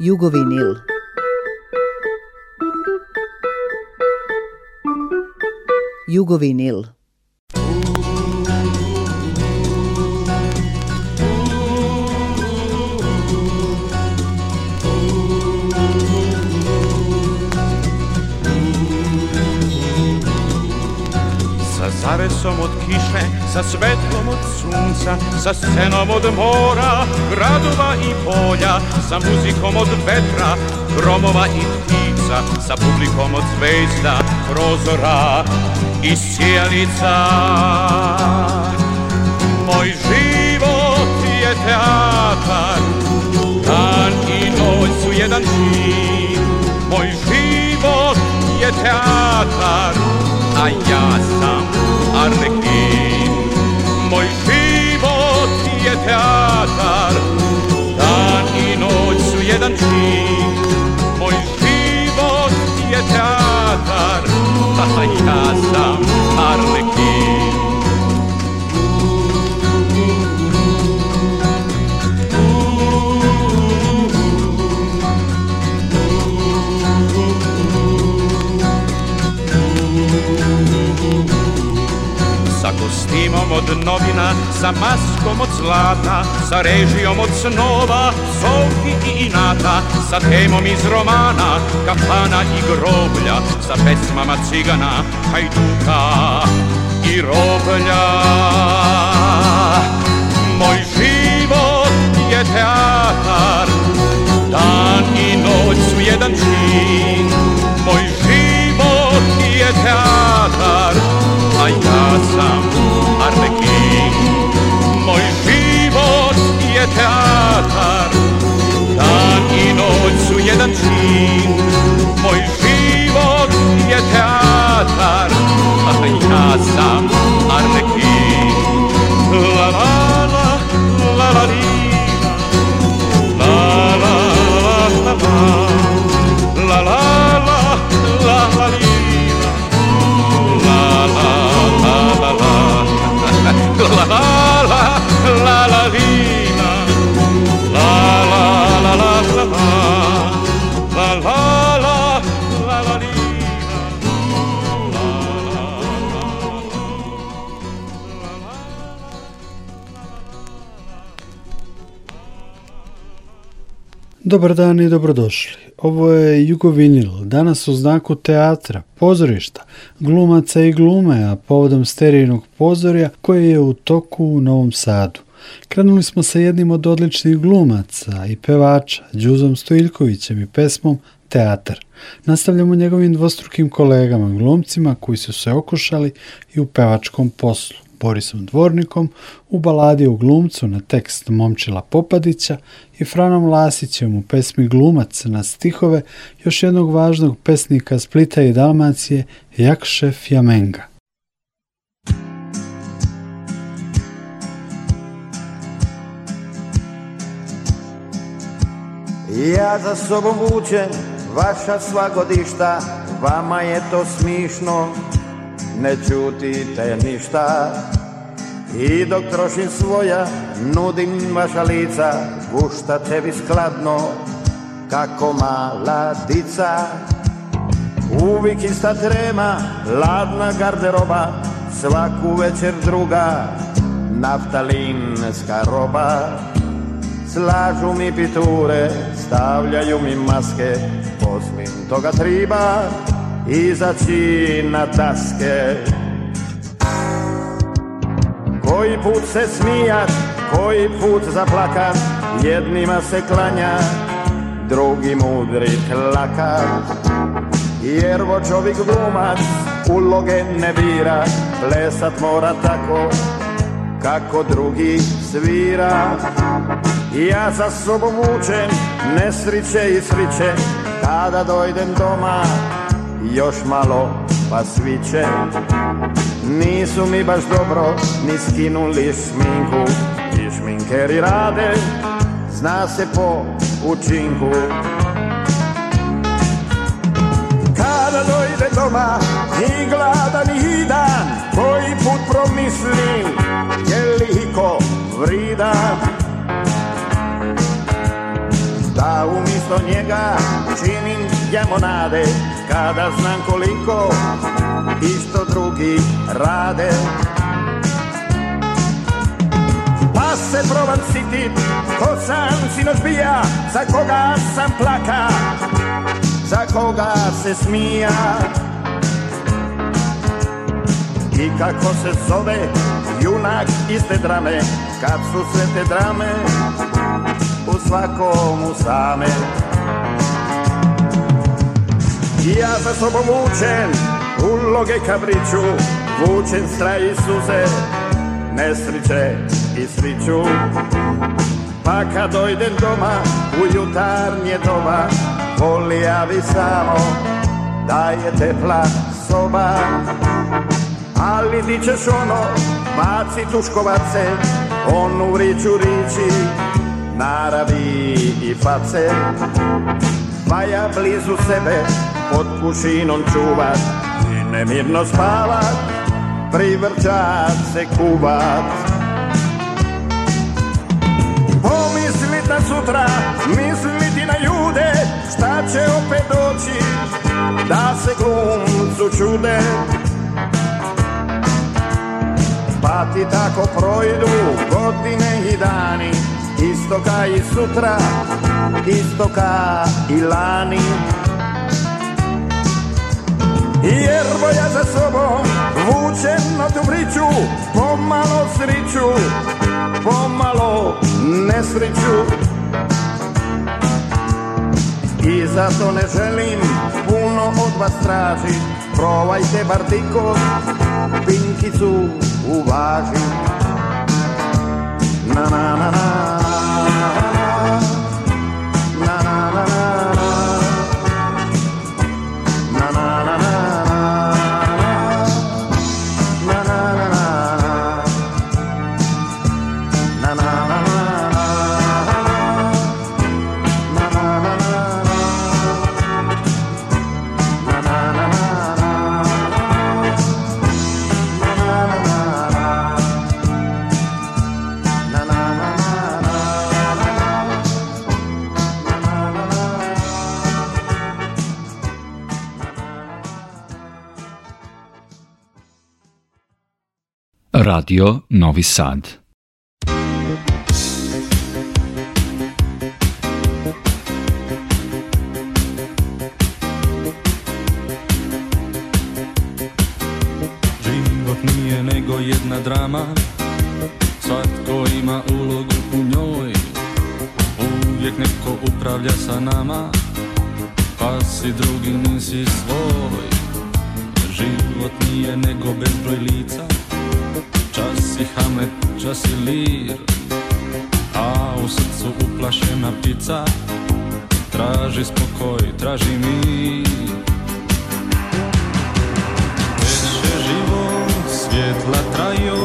Jugovinyl. Jugovinyl. Paresom od kiše, sa svetlom od sunca, sa scenom od mora, gradova i polja, sa muzikom od vetra, gromova i ptica, sa publikom od zvezda, prozora i sjelica. Moj život je teatar, dan i noć su jedan živ, moj život je teatar, a ja sam Arlequín Mój żywot je teatr, dan i noć su jeden dźwięk. Mój żywot je teatr, a ja sam arnekin. Sa maskom od zlata, sa režijom od snova solki i inata, sa temom iz romana Kafana i groblja, sa pesmama cigana Hajduka i roblja Moj život je teatar Dan i noć su jedan čin Moj život je teatar A ja sam Arlekin teatar Dan i noć su jedan čin A ja sam La la la, la la La la la la la La la La la la Dobar dan i dobrodošli. Ovo je Jugovinil, danas u znaku teatra, pozorišta, glumaca i glume, a povodom sterijenog pozorja koje je u toku u Novom Sadu. Krenuli smo sa jednim od odličnih glumaca i pevača, Đuzom Stojiljkovićem i pesmom Teatar. Nastavljamo njegovim dvostrukim kolegama glumcima koji su se okušali i u pevačkom poslu. Borisom Dvornikom u baladi u glumcu na tekst Momčila Popadića i Franom Lasićem u pesmi Glumac na stihove još jednog važnog pesnika Splita i Dalmacije Jakše Fjamenga. Ja za sobom vučem vaša svagodišta, vama je to smišno, ne čutite ništa i dok trošim svoja, nudim vaša lica, gušta tebi skladno, kako mala dica. Uvijek ista trema, ladna garderoba, svaku večer druga, naftalinska roba. Slažu mi piture, stavljaju mi maske, osim toga triba, izaći na daske Koji put se smijaš, koji put zaplakaš Jednima se klanja, drugi mudri tlaka Jer vočovik glumac uloge ne bira Plesat mora tako kako drugi svira Ja za sobom učem nesriće i sriće Kada dojdem doma još malo pa svi će Nisu mi baš dobro ni skinuli šminku I šminkeri rade, zna se po učinku Kada dojde doma i gladan i dan Koji put promislim je li hiko vrida Da umjesto njega činim jamonade, nade Kada znam koliko isto drugi rade Pa se probam sitit, ko sam sinoć bija Za koga sam plaka, za koga se smija I kako se zove junak iste drame Kad su sve te drame u svakomu same ja za sobom vučem uloge kabriću, vučem straj i suze, nesriće i sriću. Pa kad dojdem doma, u jutarnje doma voli ja bi samo da je tepla soba. Ali ti ćeš ono, baci tuškovace, onu riču riči, naravi i face. Pa ja blizu sebe pod kušinom čuvat i nemirno spavat, privrćat se kuvat. Pomislit na sutra, misliti na ljude, šta će opet doći, da se glumcu čude. Pa ti tako projdu godine i dani, istoka i sutra, istoka i lani. Jer ja za sobom vučem na tu priču Pomalo sriću, pomalo nesriću I zato ne želim puno od vas tražit Provajte bar tiko, pinkicu važi Na na na na Radio Novi Sad. Život nije nego jedna drama, svatko ima ulogu u njoj, uvijek neko upravlja sa nama, pa si drugi nisi svoj. Život nije nego bezbroj lica, Čas je Hamlet, čas lir A u srcu uplašena ptica Traži spokoj, traži mi, Veće život svjetla traju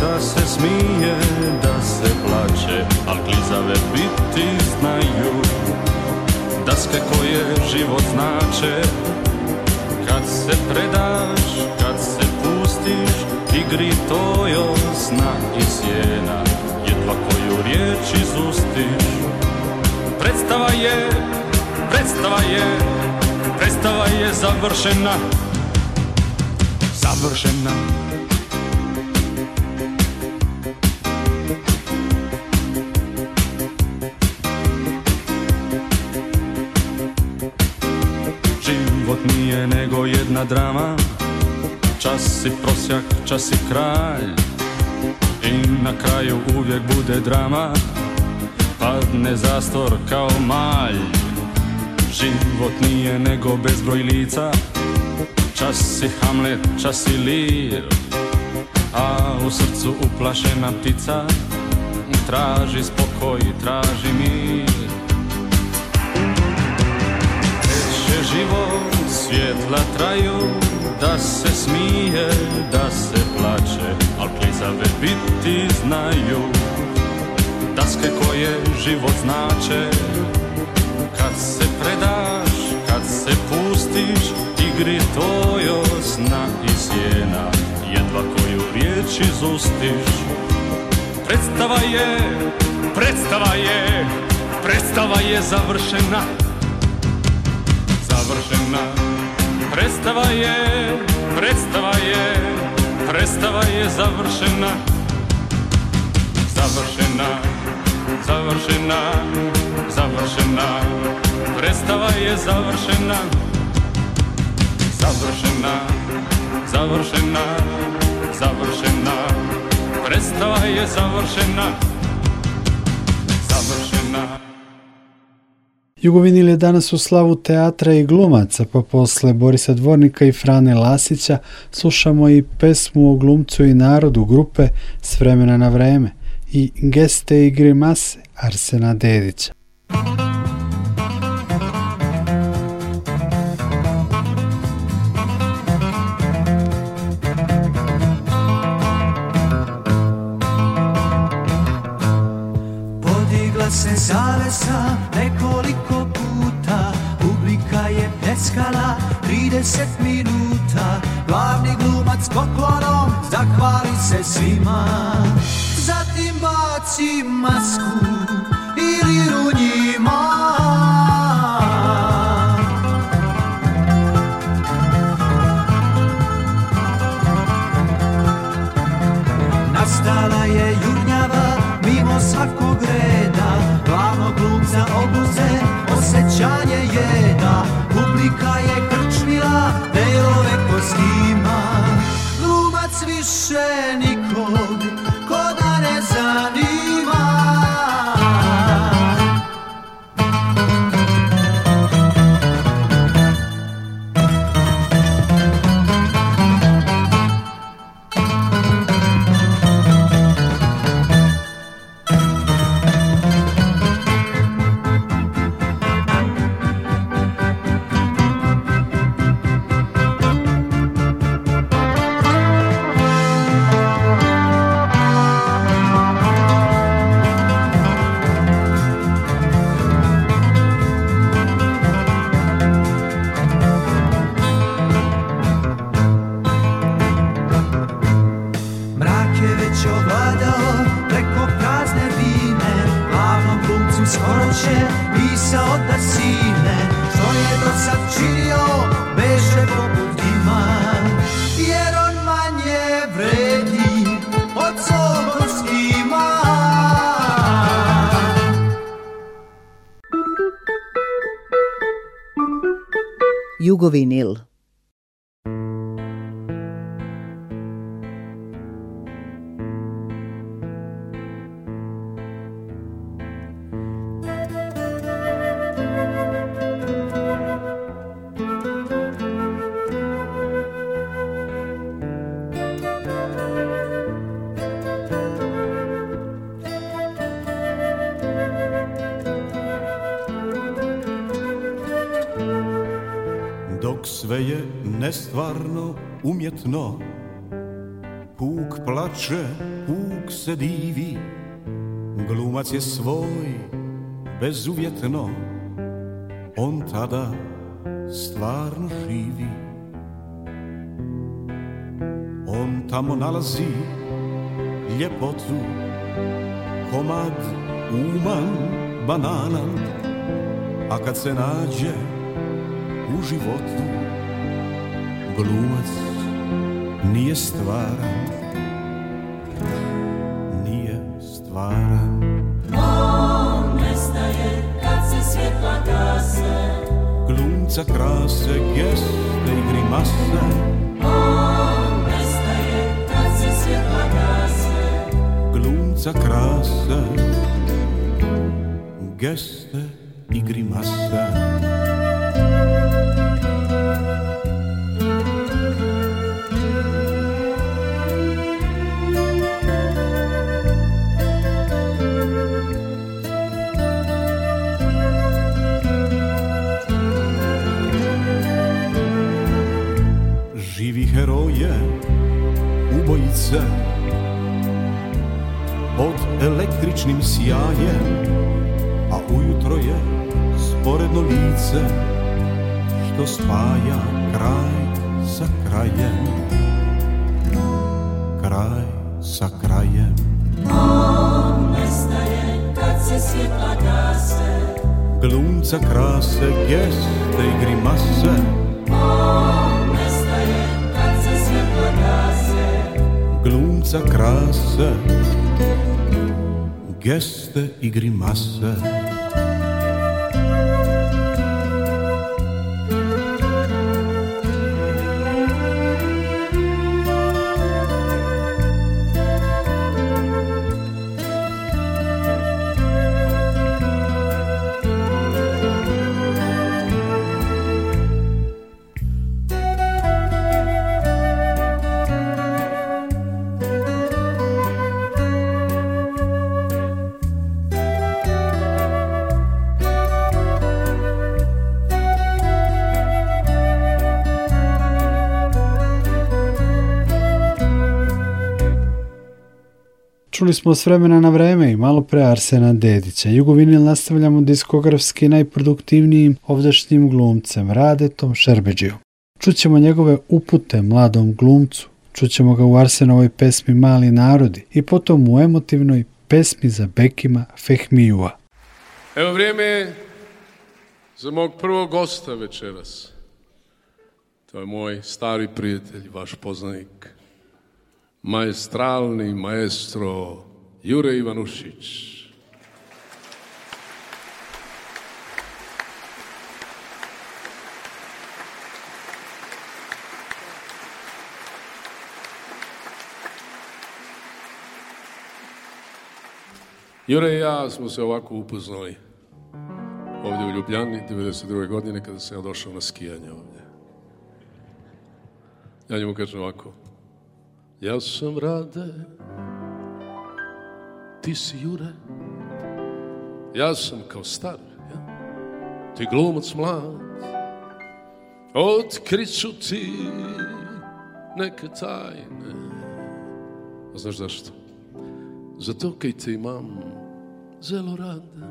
Da se smije, da se plaće Al klizave biti znaju Daske koje život znače Kad se predaš, kad se pustiš igri tojo, zna i sjena Jedva koju riječ izustiš Predstava je, predstava je, predstava je završena Završena Život nije nego jedna drama Čas si prosjak, čas kraj, kraj I na kraju uvijek bude drama Padne zastor kao malj Život nije nego bezbroj lica Čas si Hamlet, čas si Lir A u srcu uplašena ptica Traži spokoj, traži mir Teče život, svjetla traju da se smije, da se plače, al klizave biti znaju Daske koje život znače Kad se predaš, kad se pustiš Igri tojo sna i sjena Jedva koju riječ izustiš Predstava je, predstava je Predstava je završena Završena Predstava je, predstava je, predstava je završena Završena, završena, završena Predstava je završena Završena, završena, završena Predstava je završena Jugovinil je danas u slavu teatra i glumaca, pa posle Borisa Dvornika i Frane Lasića slušamo i pesmu o glumcu i narodu grupe S vremena na vreme i Geste i grimase Arsena Dedića. Podigla se zavesa trideset minuta Glavni glumac poklonom zahvali se svima Zatim baci masku ili njima Nastala je jurnjava mimo svakog reda glavno glumca obuze osjećanje jeda Publika je Dok sve je nestvarno umjetno Puk plače, puk se divi Glumac je svoj, bezuvjetno On tada stvarno živi On tamo nalazi ljepotu Komad uman bananan A kad se nađe u životu glumac nije stvaran, nije stvaran. On nestaje kad se svjetla gase, glumca krase, geste i grimase. On nestaje kad se svjetla gase, glumca krase, geste i grimase. električnim sjajem A ujutro je sporedno lice Što spaja kraj sa krajem Kraj sa krajem On nestaje kad se svjetla gase Glumca krase, geste i grimase On nestaje kad se svjetla gase Glumca krase, gesta e grimaça smo s vremena na vreme i malo pre Arsena Dedića. Jugovinil nastavljamo diskografski najproduktivnijim ovdašnjim glumcem Radetom Šerbeđijom. Čućemo njegove upute mladom glumcu, čućemo ga u Arsenovoj pesmi Mali narodi i potom u emotivnoj pesmi za Bekima Fehmijua. Evo vrijeme za mog prvog gosta večeras. To je moj stari prijatelj, vaš poznanik maestralni maestro Jure Ivanušić. Jure i ja smo se ovako upoznali ovdje u Ljubljani 92. godine kada sam ja došao na skijanje ovdje. Ja njemu kažem ovako, ja sam Rade, ti si Jure, ja sam kao star, ti glumac mlad, otkriću ti neke tajne. A znaš zašto? Zato kaj te imam zelo rade.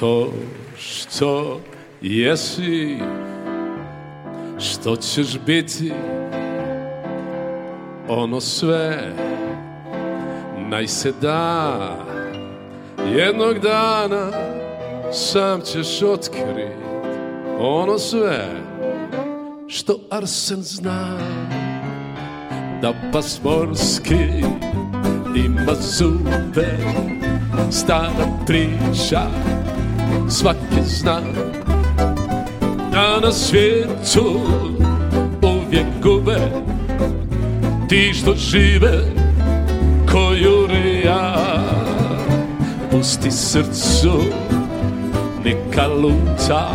To što jesi što ćeš biti ono sve Naj se da jednog dana Sam ćeš otkrit ono sve Što Arsen zna Da pas morski ima zube Stara priča svaki zna ja na świecu powiekowe Tiż to żywe žive ja Pusti srcu neka luta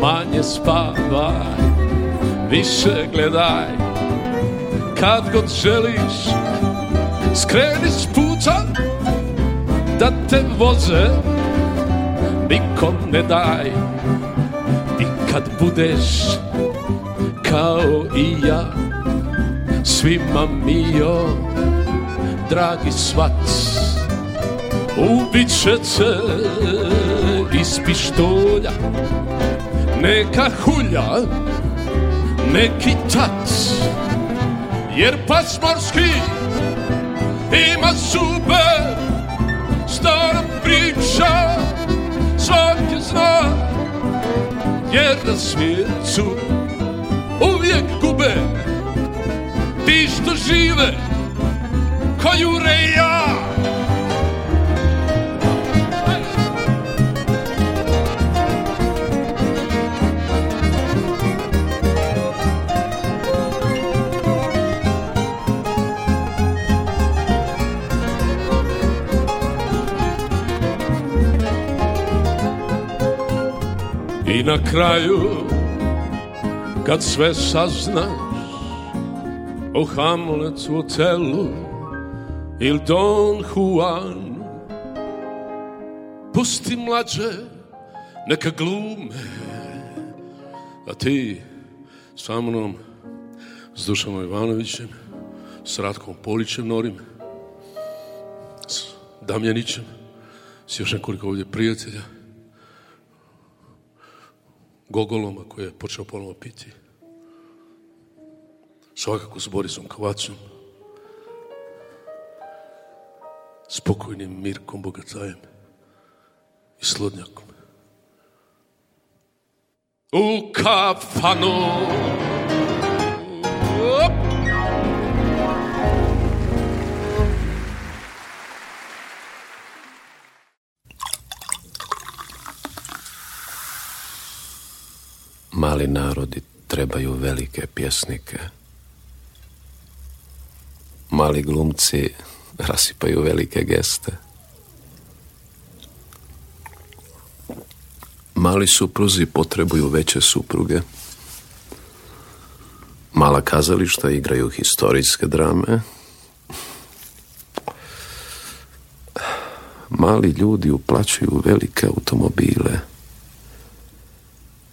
Manje spavaj, više gledaj Kad god želiš skreni puca, Da te voze nikom ne daj kad budeš kao i ja Svima mio Dragi svac Ubit će se iz pištolja Neka hulja Neki tac Jer pas morski Ima zube Stara priča Svaki zna jer na svijetu uvijek gube ti što žive, ko Jure i ja. na kraju kad sve saznaš O Hamletu, o Telu Il Don Juan Pusti mlađe neka glume A ti sa mnom S Dušanom Ivanovićem S Ratkom Polićem Norim S Damjanićem S još nekoliko ovdje prijatelja Gogoloma koji je počeo ponovo piti. Svakako s Borisom Kovacom, spokojnim Mirkom Bogatajem i Slodnjakom. U kafanu, mali narodi trebaju velike pjesnike. Mali glumci rasipaju velike geste. Mali supruzi potrebuju veće supruge. Mala kazališta igraju historijske drame. Mali ljudi uplaćuju velike automobile.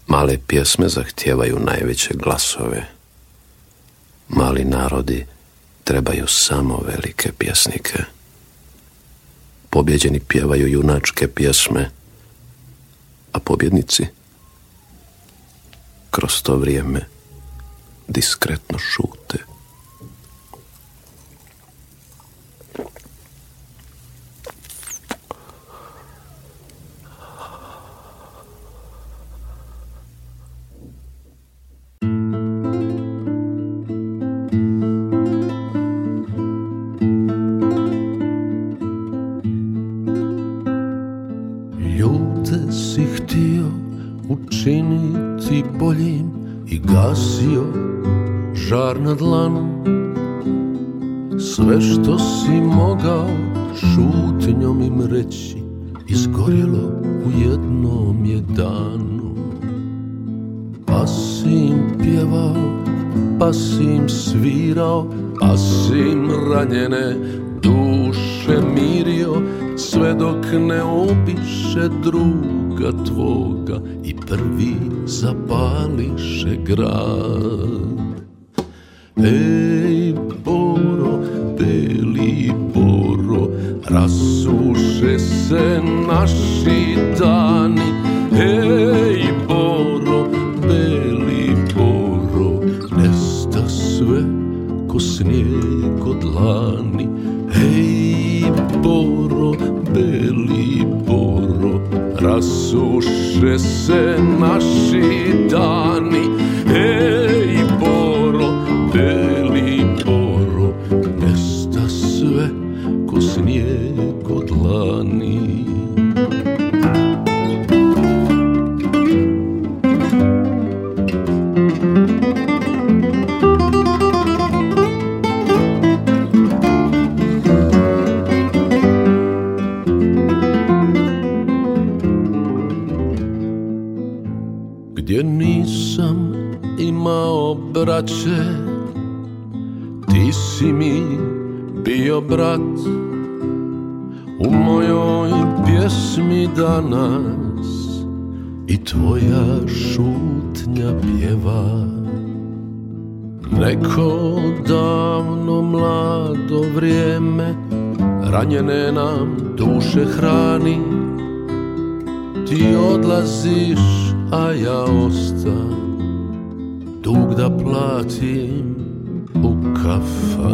Male pjesme zahtijevaju najveće glasove. Mali narodi trebaju samo velike pjesnike. Pobjeđeni pjevaju junačke pjesme, a pobjednici kroz to vrijeme diskretno šute. bar na dlanu Sve što si mogao Šutnjom im reći Izgorjelo u jednom je danu Pa si im pjevao Pa si im svirao Pa si im ranjene Duše mirio Sve dok ne opiše druga tvoga I prvi zapališe grad Ej, Boro, beli Boro, rasuše se naši dani. Ej, Boro, beli Boro, nesta sve ko snijeg od lani. Ej, Boro, beli rasuše se naši dani.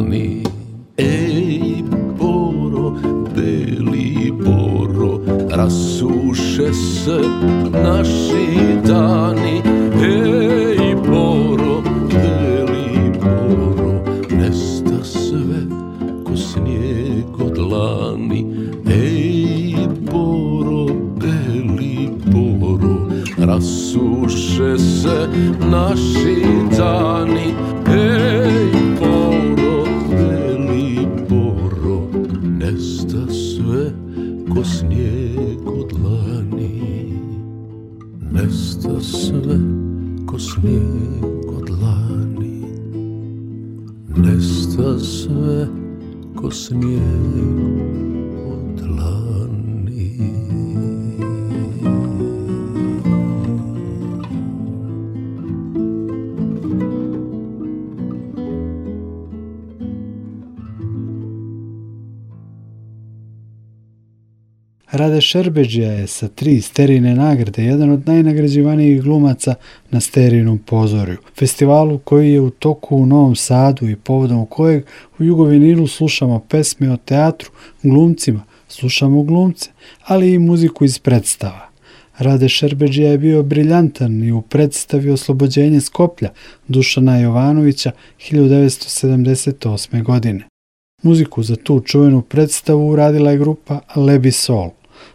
Ei Ej poro, beli poro Rasuše se naši dani Šerbeđija je sa tri sterine nagrade jedan od najnagrađivanijih glumaca na sterinom pozorju. Festivalu koji je u toku u Novom Sadu i povodom kojeg u jugovininu slušamo pesme o teatru, glumcima, slušamo glumce, ali i muziku iz predstava. Rade Šerbeđija je bio briljantan i u predstavi Oslobođenje Skoplja Dušana Jovanovića 1978. godine. Muziku za tu čuvenu predstavu uradila je grupa Lebi Sol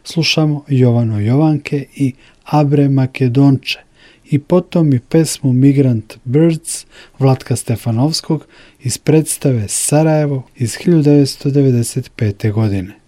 slušamo Jovano Jovanke i Abre Makedonče i potom i pesmu Migrant Birds Vlatka Stefanovskog iz predstave Sarajevo iz 1995. godine.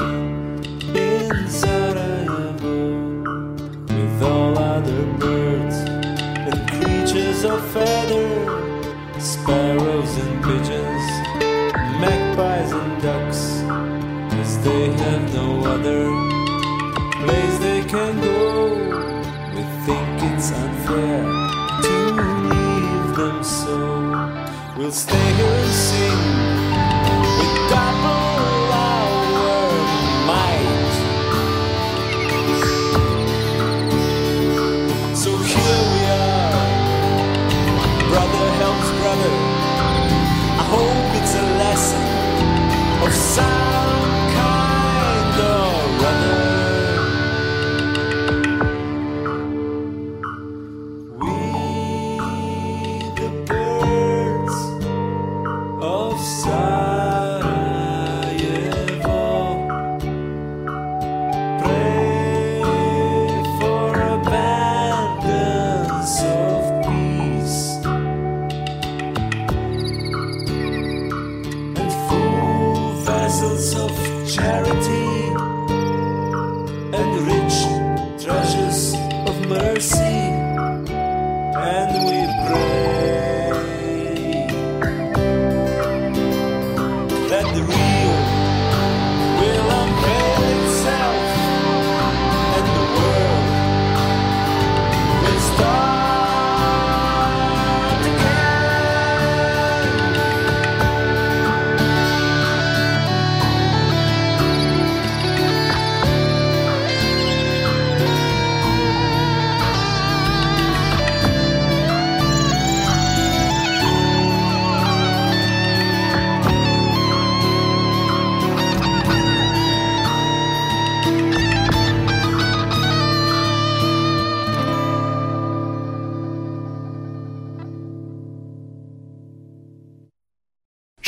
in Sarajevo with all other birds and creatures of feather, sparrows and pigeons, magpies and they have no other place they can go. We think it's unfair to leave them so. We'll stay here and see.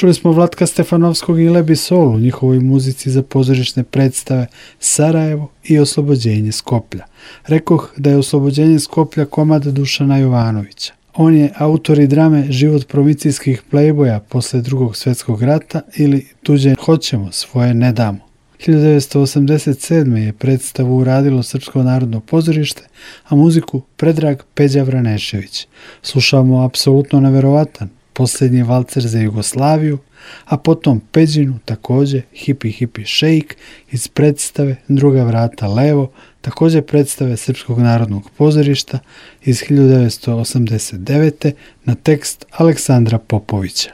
Čuli smo Vlatka Stefanovskog i Lebi Solu, njihovoj muzici za pozorišne predstave Sarajevo i Oslobođenje Skoplja. Rekoh da je Oslobođenje Skoplja komad Dušana Jovanovića. On je autor i drame Život provincijskih plejboja posle drugog svjetskog rata ili Tuđe hoćemo, svoje ne damo. 1987. je predstavu uradilo Srpsko narodno pozorište, a muziku Predrag Peđa Vranešević. Slušamo apsolutno neverovatan, posljednji valcer za Jugoslaviju, a potom Peđinu također Hipi Hipi Shake iz predstave Druga vrata levo, također predstave Srpskog narodnog pozorišta iz 1989. na tekst Aleksandra Popovića.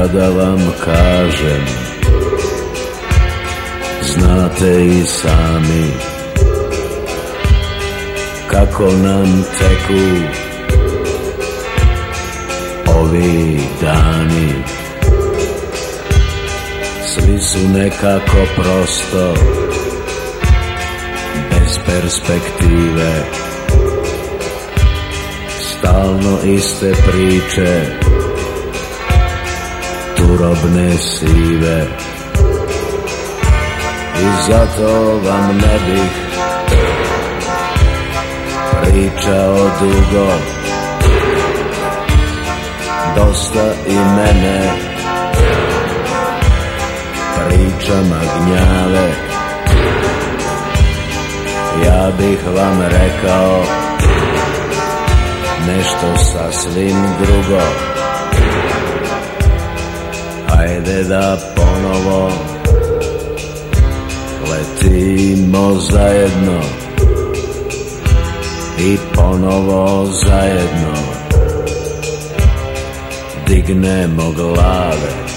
Kada vam kažem Znate i sami Kako nam teku Ovi dani Svi su nekako prosto Bez perspektive Stalno iste priče Urobne sive I zato vam ne bih pričao dugo Dosta i mene pričama gnjave Ja bih vam rekao nešto sasvim drugo Ajde da ponovo letimo zajedno i ponovo zajedno dignemo glave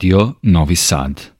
Radio Novi Sad.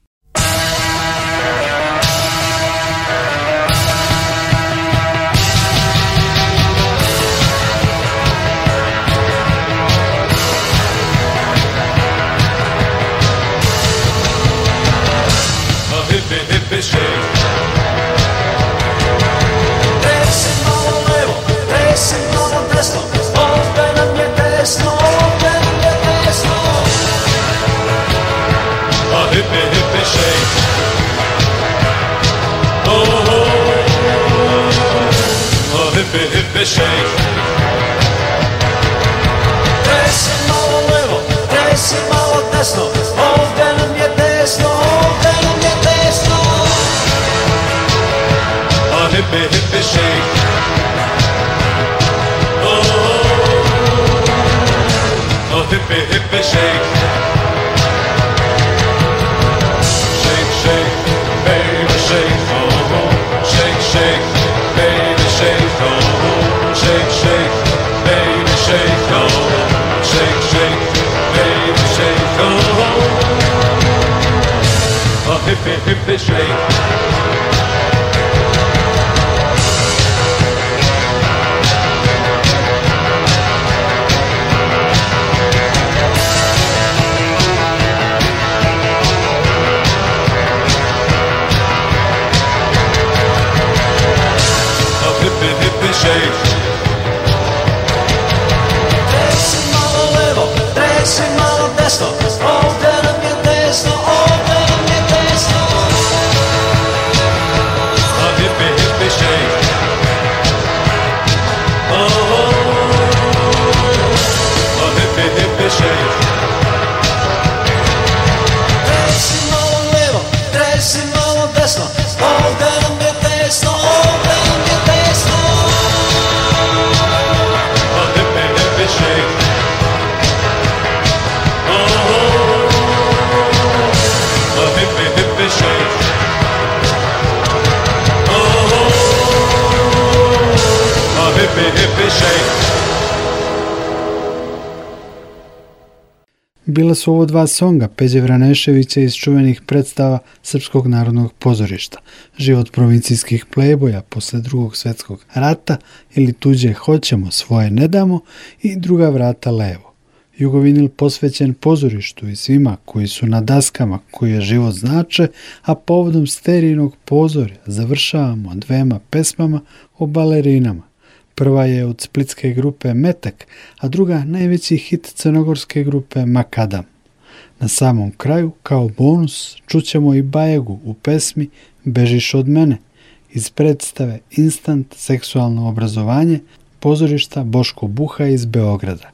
su ovo dva songa Peđe Vraneševića iz čuvenih predstava Srpskog narodnog pozorišta, život provincijskih pleboja posle drugog svetskog rata ili tuđe hoćemo, svoje ne damo i druga vrata levo. Jugovinil posvećen pozorištu i svima koji su na daskama koje život znače, a povodom sterijnog pozorja završavamo dvema pesmama o balerinama. Prva je od splitske grupe Metek, a druga najveći hit crnogorske grupe Makadam. Na samom kraju, kao bonus, čućemo i Bajegu u pesmi Bežiš od mene iz predstave Instant seksualno obrazovanje pozorišta Boško Buha iz Beograda.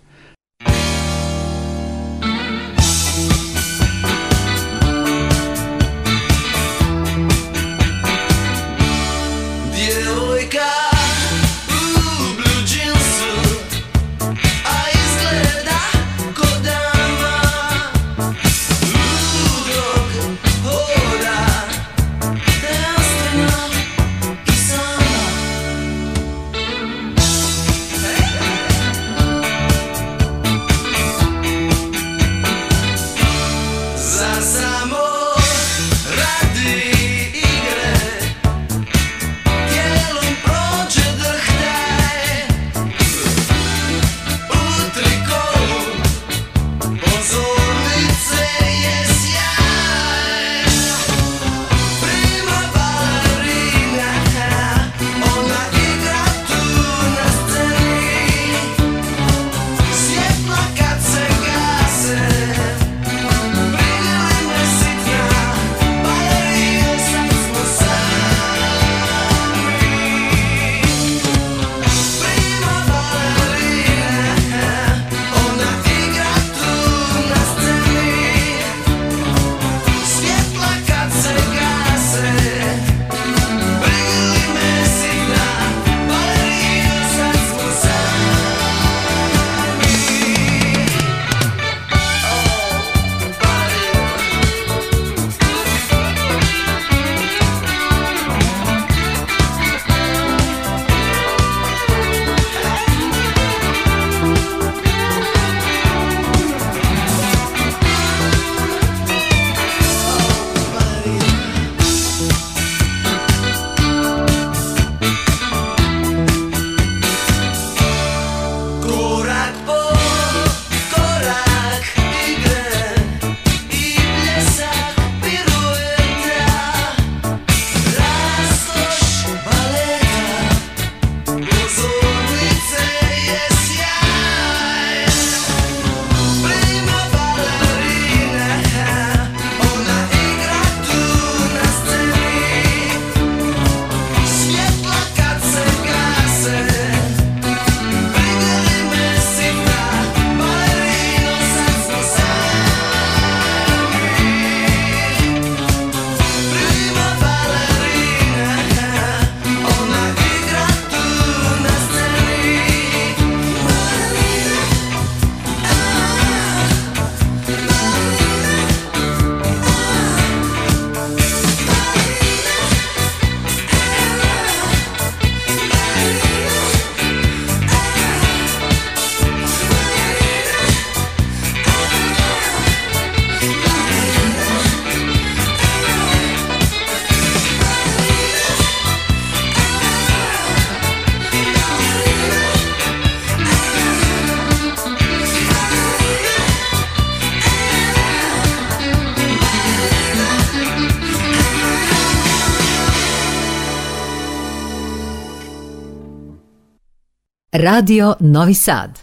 Radio Novi Sad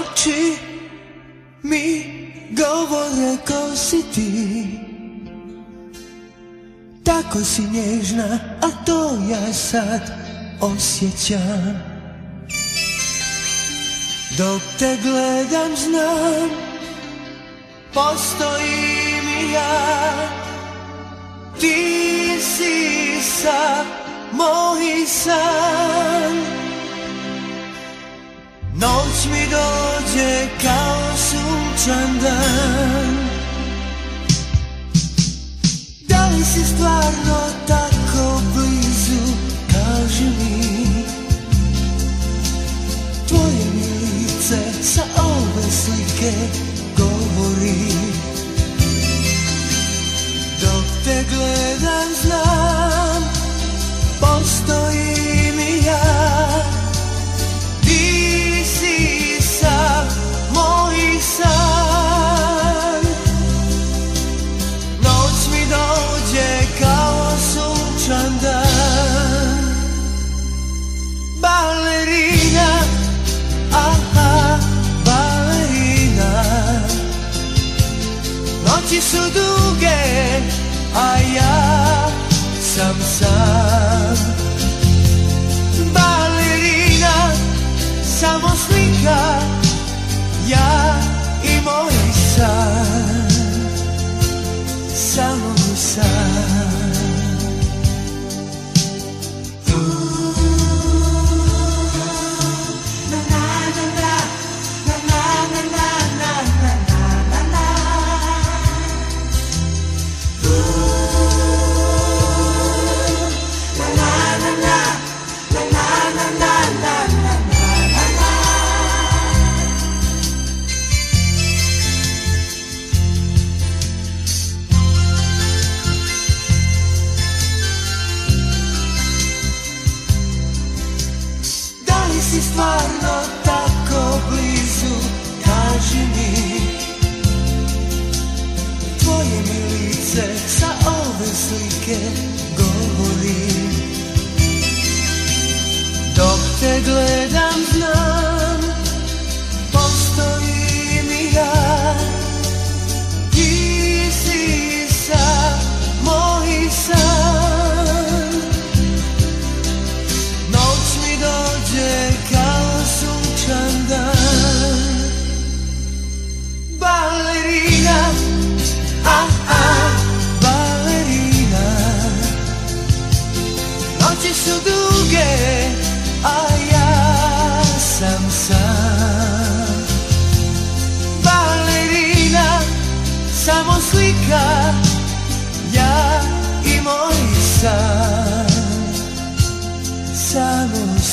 oči mi govore ko si ti Tako si nježna, a to ja sad osjećam Dok te gledam znam, postojim mi ja Ti si sa, Noć mi dođe kao sunčan dan Da li si stvarno tako blizu, kaži mi Tvoje mi lice sa ove slike govori Dok te gledam znam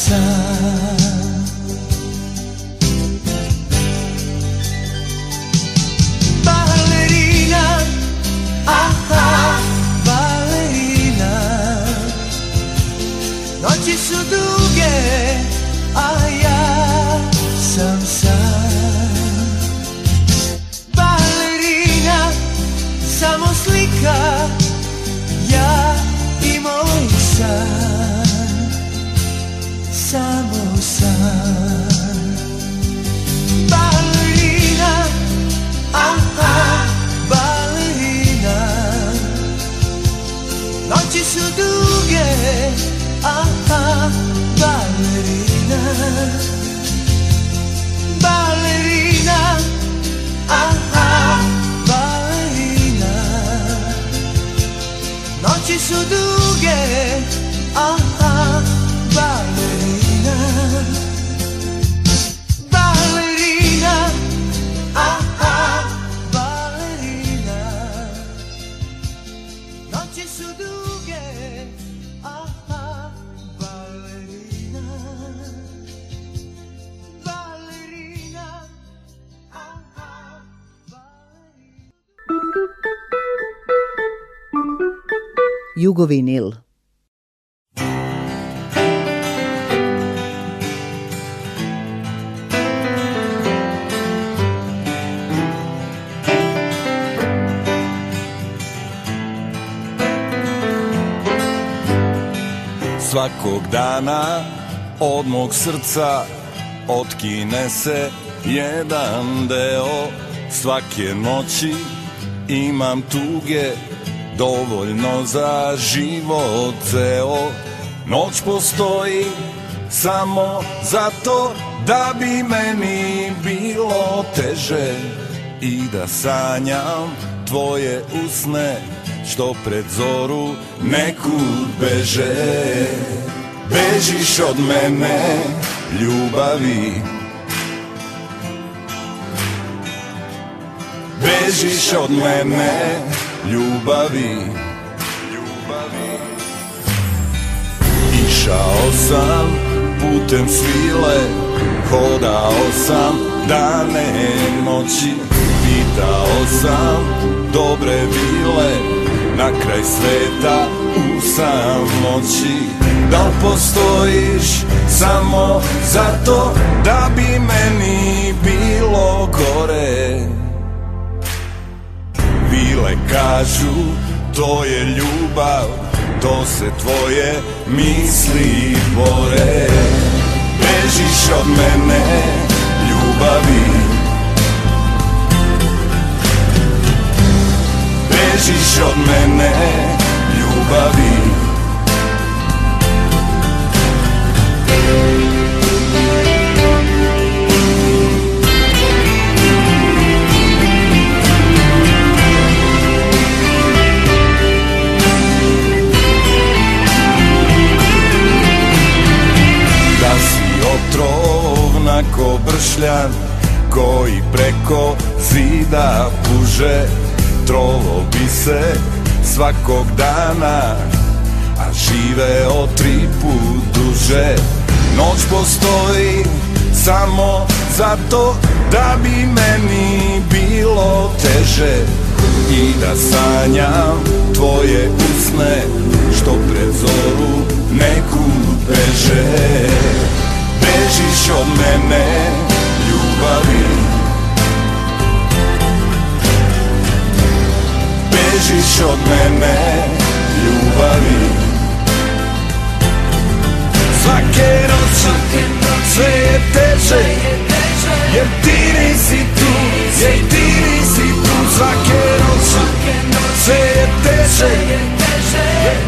sam Balerina, aha, balerina Noći su duge, a ja sam sam Balerina, samo slika seduge, ah, ah, ballerina. Jugovinil. Svakog dana od mog srca otkine se jedan deo Svake noći imam tuge dovoljno za život ceo Noć postoji samo zato da bi meni bilo teže I da sanjam tvoje usne što pred zoru nekud beže Bežiš od mene ljubavi Bežiš od mene ljubavi Išao sam putem svile Hodao sam dane moći Pitao sam dobre vile Na kraj sveta u noći Da li postojiš samo zato Da bi meni bilo gore bile kažu To je ljubav, to se tvoje misli bore Bežiš od mene ljubavi Bežiš od mene ljubavi ko bršljan koji preko zida puže Trovo bi se svakog dana a žive o tri put duže Noć postoji samo zato da bi meni bilo teže I da sanjam tvoje usne što pred zoru neku peže bežiš od mene ljubavi Bežiš od mene ljubavi Svake noć sve je teže Jer ti nisi tu, jer ti nisi tu Svake noć sve je teže